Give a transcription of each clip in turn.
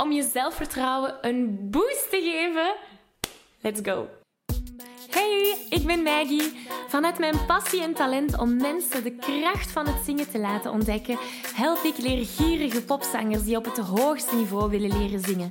om je zelfvertrouwen een boost te geven? Let's go! Hey, ik ben Maggie. Vanuit mijn passie en talent om mensen de kracht van het zingen te laten ontdekken, help ik leergierige popzangers die op het hoogste niveau willen leren zingen.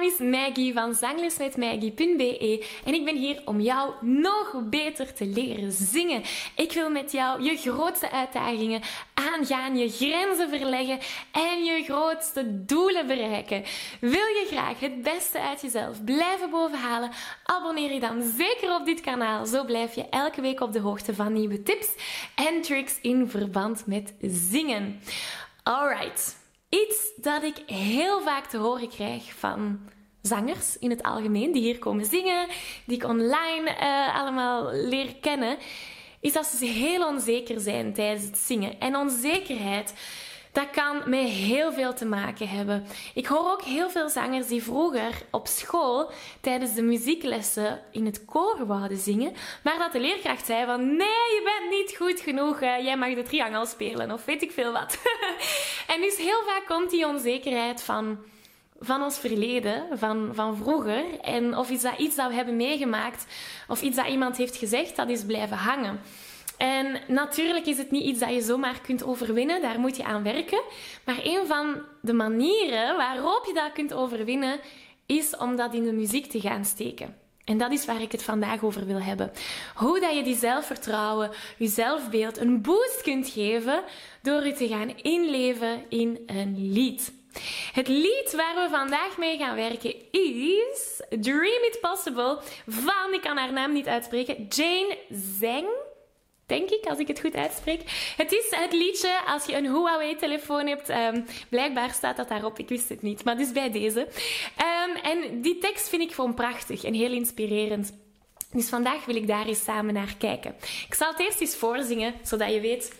naam is Maggie van zanglesmetmaggie.be en ik ben hier om jou nog beter te leren zingen. Ik wil met jou je grootste uitdagingen aangaan, je grenzen verleggen en je grootste doelen bereiken. Wil je graag het beste uit jezelf blijven bovenhalen? Abonneer je dan zeker op dit kanaal. Zo blijf je elke week op de hoogte van nieuwe tips en tricks in verband met zingen. Alright. Iets dat ik heel vaak te horen krijg van zangers in het algemeen, die hier komen zingen, die ik online uh, allemaal leer kennen, is dat ze heel onzeker zijn tijdens het zingen. En onzekerheid dat kan met heel veel te maken hebben. Ik hoor ook heel veel zangers die vroeger op school tijdens de muzieklessen in het koor wouden zingen, maar dat de leerkracht zei van nee, je bent niet goed genoeg, jij mag de triangel spelen of weet ik veel wat. en dus heel vaak komt die onzekerheid van van ons verleden, van, van vroeger. En of iets dat, iets dat we hebben meegemaakt, of iets dat iemand heeft gezegd, dat is blijven hangen. En natuurlijk is het niet iets dat je zomaar kunt overwinnen, daar moet je aan werken. Maar een van de manieren waarop je dat kunt overwinnen, is om dat in de muziek te gaan steken. En dat is waar ik het vandaag over wil hebben. Hoe dat je die zelfvertrouwen, je zelfbeeld een boost kunt geven door je te gaan inleven in een lied. Het lied waar we vandaag mee gaan werken is Dream It Possible van, ik kan haar naam niet uitspreken, Jane Zeng denk ik, als ik het goed uitspreek. Het is het liedje als je een Huawei-telefoon hebt. Um, blijkbaar staat dat daarop, ik wist het niet, maar dus bij deze. Um, en die tekst vind ik gewoon prachtig en heel inspirerend. Dus vandaag wil ik daar eens samen naar kijken. Ik zal het eerst eens voorzingen, zodat je weet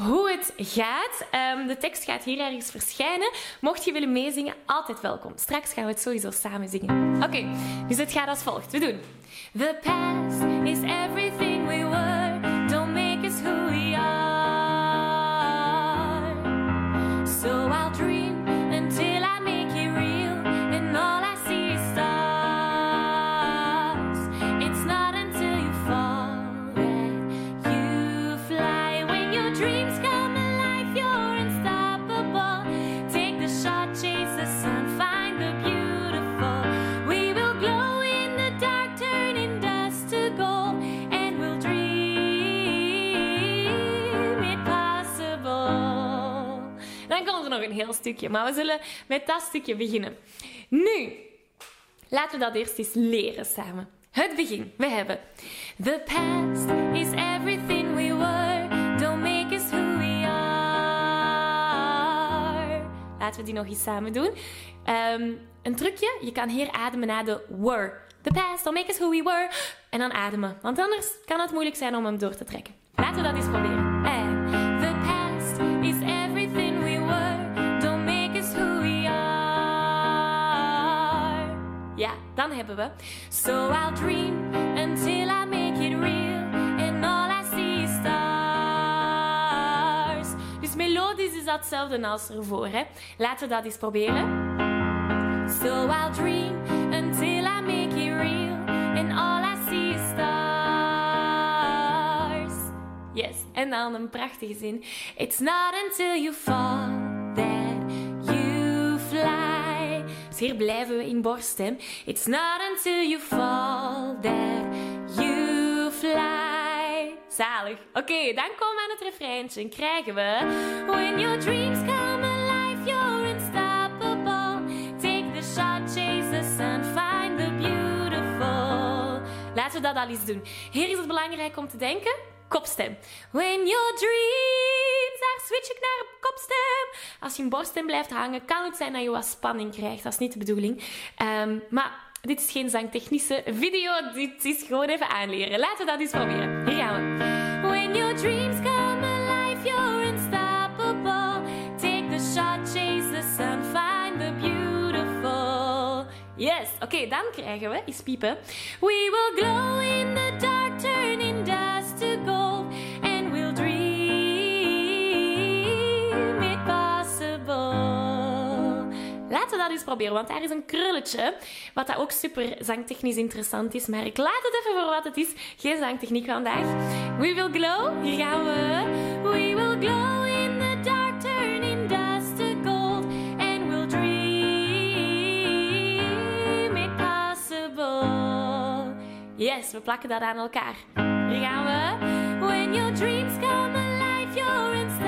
hoe het gaat. Um, de tekst gaat hier ergens verschijnen. Mocht je willen meezingen, altijd welkom. Straks gaan we het sowieso samen zingen. Oké, dus het gaat als volgt. We doen. The past is een heel stukje. Maar we zullen met dat stukje beginnen. Nu, laten we dat eerst eens leren samen. Het begin. We hebben The past is everything we were. Don't make us who we are. Laten we die nog eens samen doen. Um, een trucje. Je kan hier ademen na de were. The past, don't make us who we were. En dan ademen. Want anders kan het moeilijk zijn om hem door te trekken. Laten we dat eens proberen. Hebben we. So I'll dream until I make it real. And all I see is stars. Dus melodisch is datzelfde als ervoor. Hè? Laten we dat eens proberen. So I'll dream until I make it real. And all I see is stars. Yes, en dan een prachtige zin. It's not until you fall Hier blijven we in borststem. It's not until you fall that you fly. Zalig. Oké, dan komen we aan het refreintje en krijgen we... When your dreams come alive, you're unstoppable. Take the shot, chase the sun, find the beautiful. Laten we dat al eens doen. Hier is het belangrijk om te denken. Kopstem. When your dreams... Daar switch ik naar kopstem. Als je in borststem blijft hangen, kan het zijn dat je wat spanning krijgt. Dat is niet de bedoeling. Ehm, maar dit is geen zangtechnische video. Dit is gewoon even aanleren. Laten we dat eens proberen. Hier gaan we. When your dreams come alive, you're unstoppable. Take the shot, chase the sun, find the beautiful. Yes, oké, dan krijgen we, is piepen. We will glow dat proberen, want daar is een krulletje. Wat dat ook super zangtechnisch interessant is. Maar ik laat het even voor wat het is. Geen zangtechniek vandaag. We will glow. Hier gaan we. We will glow in the dark, turning dust to gold. And we'll dream it possible. Yes, we plakken dat aan elkaar. Hier gaan we. When your dreams come alive, you're unstoppable.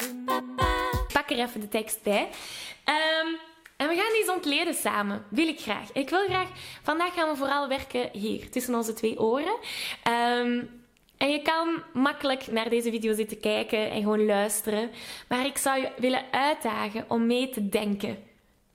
Even de tekst bij. Ehm, en we gaan die ontleden samen. Wil ik graag. Ik wil graag... Vandaag gaan we vooral werken hier, tussen onze twee oren. Ehm, en je kan makkelijk naar deze video zitten kijken en gewoon luisteren. Maar ik zou je willen uitdagen om mee te denken.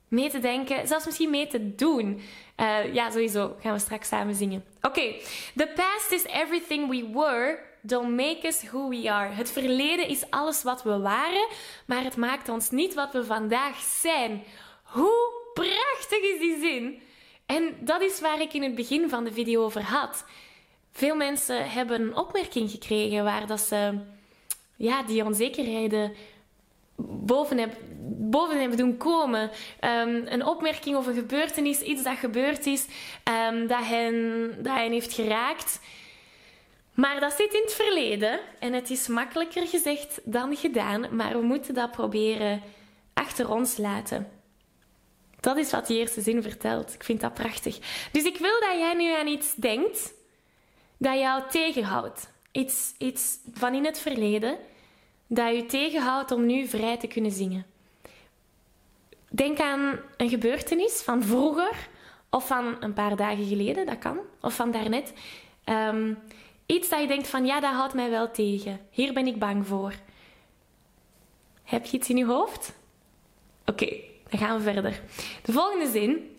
Mee te denken, zelfs misschien mee te doen. Eh, ja, sowieso gaan we straks samen zingen. Oké, the past is everything we were. Don't make us who we are. Het verleden is alles wat we waren, maar het maakt ons niet wat we vandaag zijn. Hoe prachtig is die zin? En dat is waar ik in het begin van de video over had. Veel mensen hebben een opmerking gekregen waar dat ze ja, die onzekerheden boven, heb, boven hebben doen komen. Um, een opmerking of een gebeurtenis, iets dat gebeurd is, um, dat, hen, dat hen heeft geraakt. Maar dat zit in het verleden en het is makkelijker gezegd dan gedaan, maar we moeten dat proberen achter ons laten. Dat is wat die eerste zin vertelt. Ik vind dat prachtig. Dus ik wil dat jij nu aan iets denkt dat jou tegenhoudt. Iets, iets van in het verleden dat je tegenhoudt om nu vrij te kunnen zingen. Denk aan een gebeurtenis van vroeger of van een paar dagen geleden, dat kan, of van daarnet. Um, iets dat je denkt van ja, dat houdt mij wel tegen. Hier ben ik bang voor. Heb je iets in je hoofd? Oké, dan gaan we verder. De volgende zin.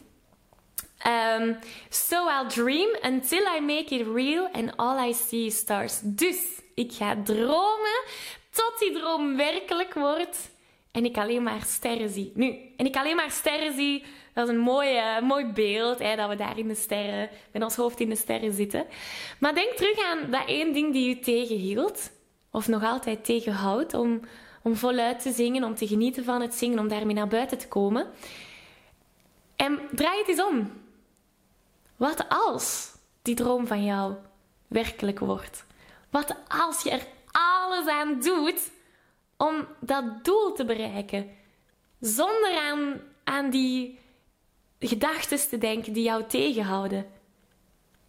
Um, so I'll dream until I make it real and all I see is stars. Dus ik ga dromen tot die droom werkelijk wordt en ik alleen maar sterren zie. Nu, en ik alleen maar sterren zie, dat is een mooi, uh, mooi beeld, hè, dat we daar in de sterren, met ons hoofd in de sterren zitten. Maar denk terug aan dat één ding die u tegenhield, of nog altijd tegenhoudt, om, om voluit te zingen, om te genieten van het zingen, om daarmee naar buiten te komen. En draai het eens om. Wat als die droom van jou werkelijk wordt? Wat als je er alles aan doet om dat doel te bereiken. Zonder aan, aan die gedachten te denken die jou tegenhouden.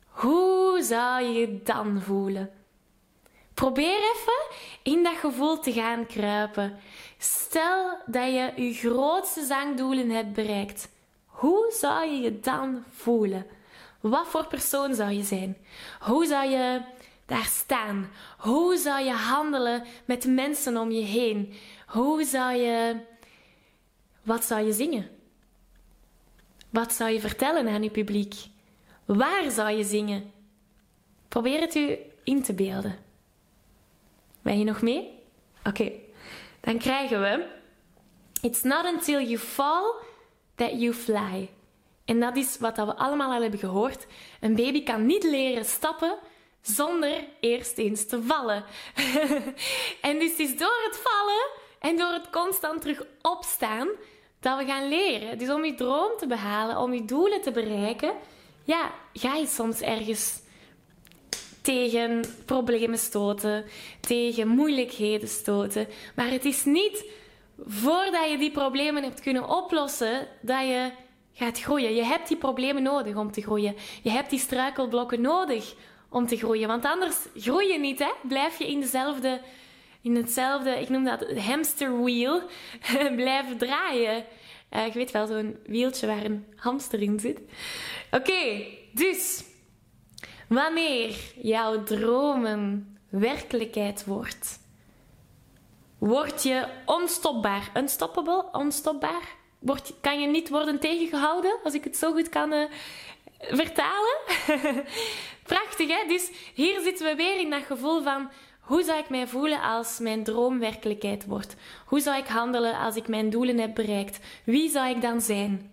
Hoe zou je je dan voelen? Probeer even in dat gevoel te gaan kruipen. Stel dat je je grootste zangdoelen hebt bereikt. Hoe zou je je dan voelen? Wat voor persoon zou je zijn? Hoe zou je daar staan? Hoe zou je handelen met de mensen om je heen? Hoe zou je... Wat zou je zingen? Wat zou je vertellen aan je publiek? Waar zou je zingen? Probeer het u in te beelden. Ben je nog mee? Oké, dan krijgen we... It's not until you fall that you fly. En dat is wat we allemaal al hebben gehoord. Een baby kan niet leren stappen zonder eerst eens te vallen. en dus het is door het vallen en door het constant terug opstaan dat we gaan leren. Dus om je droom te behalen, om je doelen te bereiken, ja, ga je soms ergens tegen problemen stoten, tegen moeilijkheden stoten. Maar het is niet voordat je die problemen hebt kunnen oplossen dat je gaat groeien. Je hebt die problemen nodig om te groeien. Je hebt die struikelblokken nodig om te groeien. Want anders groei je niet, hè? Blijf je in dezelfde, in hetzelfde, ik noem dat hamsterwheel, blijven draaien. Je weet wel, zo'n wieltje waar een hamster in zit. Oké, dus wanneer jouw dromen werkelijkheid wordt, word je onstopbaar. Unstoppable, onstopbaar. Word, kan je niet worden tegengehouden, als ik het zo goed kan uh, vertalen. Prachtig, hè? Dus hier zitten we weer in dat gevoel van... Hoe zou ik mij voelen als mijn droom werkelijkheid wordt? Hoe zou ik handelen als ik mijn doelen heb bereikt? Wie zou ik dan zijn?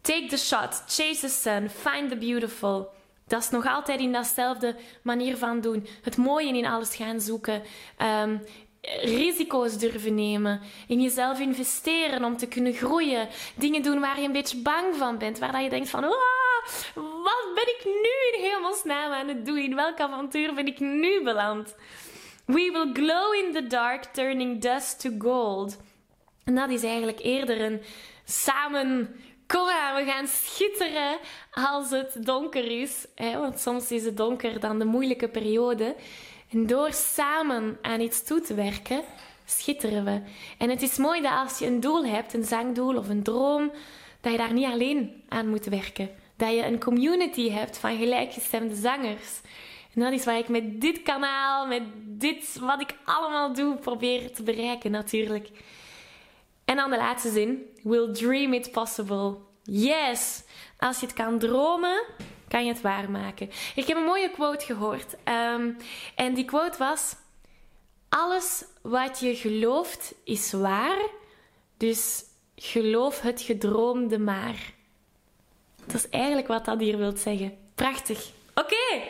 Take the shot, chase the sun, find the beautiful. Dat is nog altijd in datzelfde manier van doen. Het mooie in alles gaan zoeken. Um, risico's durven nemen, in jezelf investeren om te kunnen groeien, dingen doen waar je een beetje bang van bent, waar je denkt van, wat ben ik nu in hemelsnaam aan het doen? In welk avontuur ben ik nu beland? We will glow in the dark, turning dust to gold. En dat is eigenlijk eerder een samen Kom we gaan schitteren als het donker is. Hè? Want soms is het donker dan de moeilijke periode. En door samen aan iets toe te werken, schitteren we. En het is mooi dat als je een doel hebt, een zangdoel of een droom, dat je daar niet alleen aan moet werken. Dat je een community hebt van gelijkgestemde zangers. En dat is wat ik met dit kanaal, met dit wat ik allemaal doe, probeer te bereiken natuurlijk. En dan de laatste zin. Will dream it possible. Yes! Als je het kan dromen, kan je het waarmaken. Ik heb een mooie quote gehoord. Um, en die quote was: Alles wat je gelooft is waar, dus geloof het gedroomde maar. Dat is eigenlijk wat dat hier wil zeggen. Prachtig. Oké.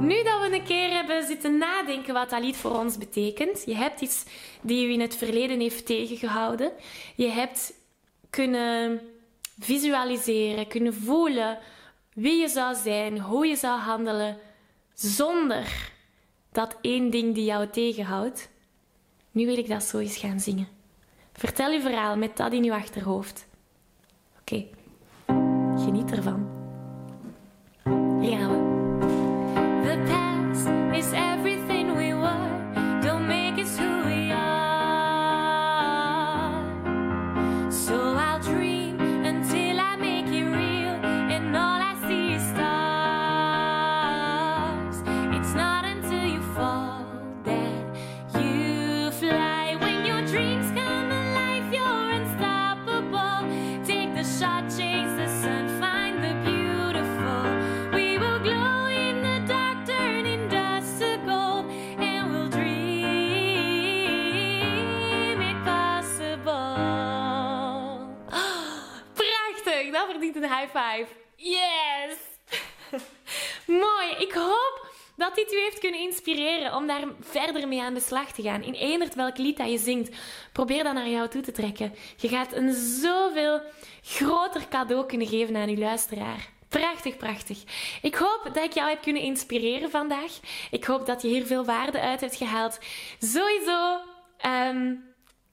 Nu dat we een keer hebben zitten nadenken wat dat lied voor ons betekent. Je hebt iets die je in het verleden heeft tegengehouden. Je hebt kunnen visualiseren, kunnen voelen wie je zou zijn, hoe je zou handelen, zonder dat één ding die jou tegenhoudt. Nu wil ik dat zo eens gaan zingen. Vertel je verhaal met dat in je achterhoofd. Oké, geniet ervan. Hier gaan. Yes! Mooi. Ik hoop dat dit u heeft kunnen inspireren om daar verder mee aan de slag te gaan. In eender welk lied dat je zingt, probeer dat naar jou toe te trekken. Je gaat een zoveel groter cadeau kunnen geven aan je luisteraar. Prachtig, prachtig. Ik hoop dat ik jou heb kunnen inspireren vandaag. Ik hoop dat je hier veel waarde uit hebt gehaald. Sowieso, ehm,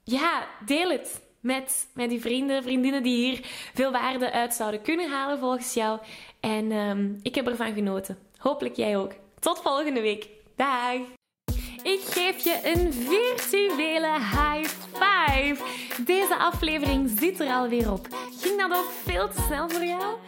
ja, deel het met, met die vrienden, vriendinnen die hier veel waarde uit zouden kunnen halen volgens jou. En ehm, ik heb ervan genoten. Hopelijk jij ook. Tot volgende week. Dag! Ik geef je een virtuele high five. Deze aflevering zit er alweer op. Ging dat ook veel te snel voor jou?